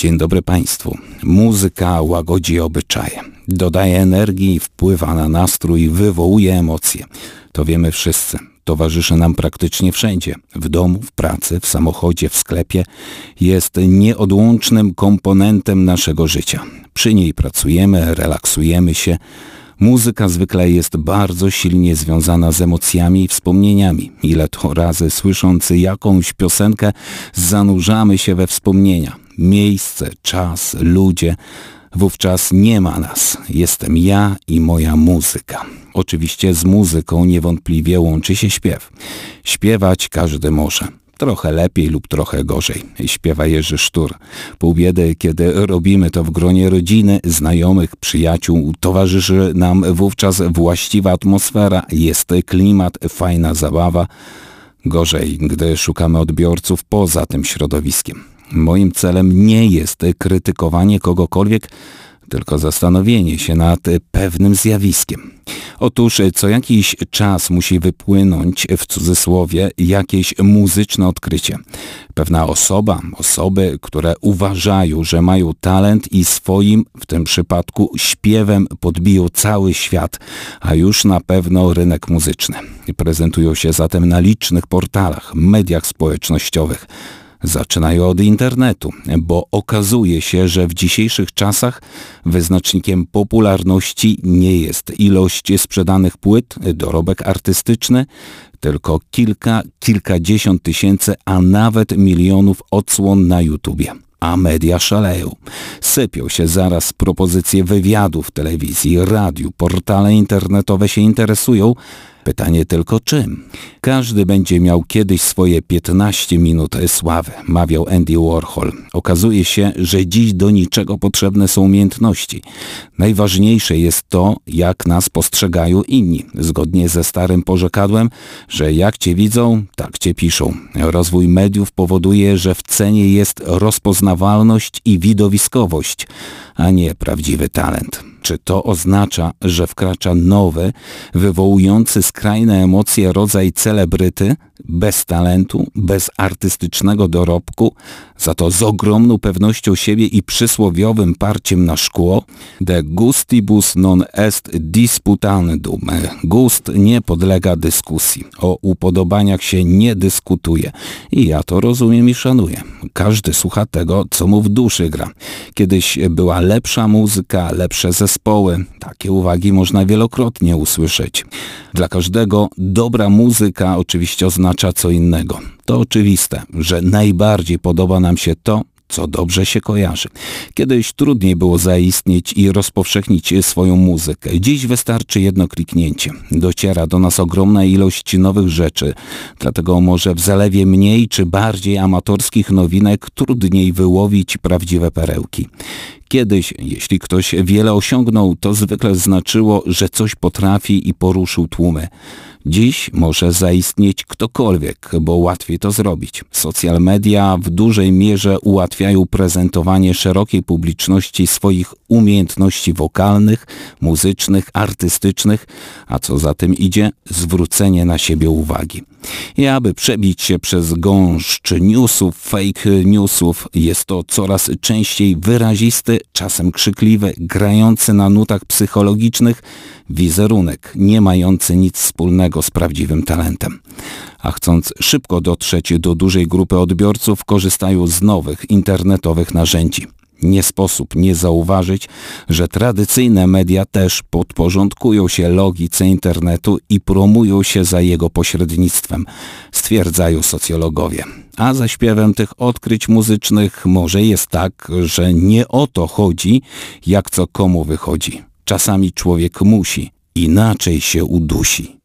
Dzień dobry Państwu. Muzyka łagodzi obyczaje, dodaje energii, wpływa na nastrój, wywołuje emocje. To wiemy wszyscy. Towarzyszy nam praktycznie wszędzie. W domu, w pracy, w samochodzie, w sklepie. Jest nieodłącznym komponentem naszego życia. Przy niej pracujemy, relaksujemy się. Muzyka zwykle jest bardzo silnie związana z emocjami i wspomnieniami. Ile to razy słysząc jakąś piosenkę zanurzamy się we wspomnienia. Miejsce, czas, ludzie. Wówczas nie ma nas. Jestem ja i moja muzyka. Oczywiście z muzyką niewątpliwie łączy się śpiew. Śpiewać każdy może. Trochę lepiej lub trochę gorzej. Śpiewa Jerzy Sztur. Pół biedy, kiedy robimy to w gronie rodziny, znajomych, przyjaciół, towarzyszy nam wówczas właściwa atmosfera, jest klimat, fajna zabawa. Gorzej, gdy szukamy odbiorców poza tym środowiskiem. Moim celem nie jest krytykowanie kogokolwiek, tylko zastanowienie się nad pewnym zjawiskiem. Otóż co jakiś czas musi wypłynąć w cudzysłowie jakieś muzyczne odkrycie. Pewna osoba, osoby, które uważają, że mają talent i swoim, w tym przypadku śpiewem podbiją cały świat, a już na pewno rynek muzyczny. Prezentują się zatem na licznych portalach, mediach społecznościowych. Zaczynają od internetu, bo okazuje się, że w dzisiejszych czasach wyznacznikiem popularności nie jest ilość sprzedanych płyt, dorobek artystyczny, tylko kilka, kilkadziesiąt tysięcy, a nawet milionów odsłon na YouTubie a media szaleją. Sypią się zaraz propozycje wywiadów telewizji, radiu, portale internetowe się interesują, Pytanie tylko czym? Każdy będzie miał kiedyś swoje 15 minut sławy, mawiał Andy Warhol. Okazuje się, że dziś do niczego potrzebne są umiejętności. Najważniejsze jest to, jak nas postrzegają inni. Zgodnie ze starym porzekadłem, że jak cię widzą, tak cię piszą. Rozwój mediów powoduje, że w cenie jest rozpoznawalność i widowiskowość, a nie prawdziwy talent. Czy to oznacza, że wkracza nowy, wywołujący skrajne emocje rodzaj celebryty, bez talentu, bez artystycznego dorobku, za to z ogromną pewnością siebie i przysłowiowym parciem na szkło? De gustibus non est disputandum. Gust nie podlega dyskusji. O upodobaniach się nie dyskutuje. I ja to rozumiem i szanuję. Każdy słucha tego, co mu w duszy gra. Kiedyś była lepsza muzyka, lepsze zespoły. Takie uwagi można wielokrotnie usłyszeć. Dla każdego dobra muzyka oczywiście oznacza co innego. To oczywiste, że najbardziej podoba nam się to, co dobrze się kojarzy. Kiedyś trudniej było zaistnieć i rozpowszechnić swoją muzykę. Dziś wystarczy jedno kliknięcie. Dociera do nas ogromna ilość nowych rzeczy, dlatego może w zalewie mniej czy bardziej amatorskich nowinek trudniej wyłowić prawdziwe perełki. Kiedyś, jeśli ktoś wiele osiągnął, to zwykle znaczyło, że coś potrafi i poruszył tłumy. Dziś może zaistnieć ktokolwiek, bo łatwiej to zrobić. Social media w dużej mierze ułatwiają prezentowanie szerokiej publiczności swoich umiejętności wokalnych, muzycznych, artystycznych, a co za tym idzie, zwrócenie na siebie uwagi. I aby przebić się przez gąszcz newsów, fake newsów, jest to coraz częściej wyrazisty, czasem krzykliwy, grający na nutach psychologicznych wizerunek, nie mający nic wspólnego z prawdziwym talentem. A chcąc szybko dotrzeć do dużej grupy odbiorców, korzystają z nowych internetowych narzędzi. Nie sposób nie zauważyć, że tradycyjne media też podporządkują się logice internetu i promują się za jego pośrednictwem, stwierdzają socjologowie. A ze śpiewem tych odkryć muzycznych może jest tak, że nie o to chodzi, jak co komu wychodzi. Czasami człowiek musi, inaczej się udusi.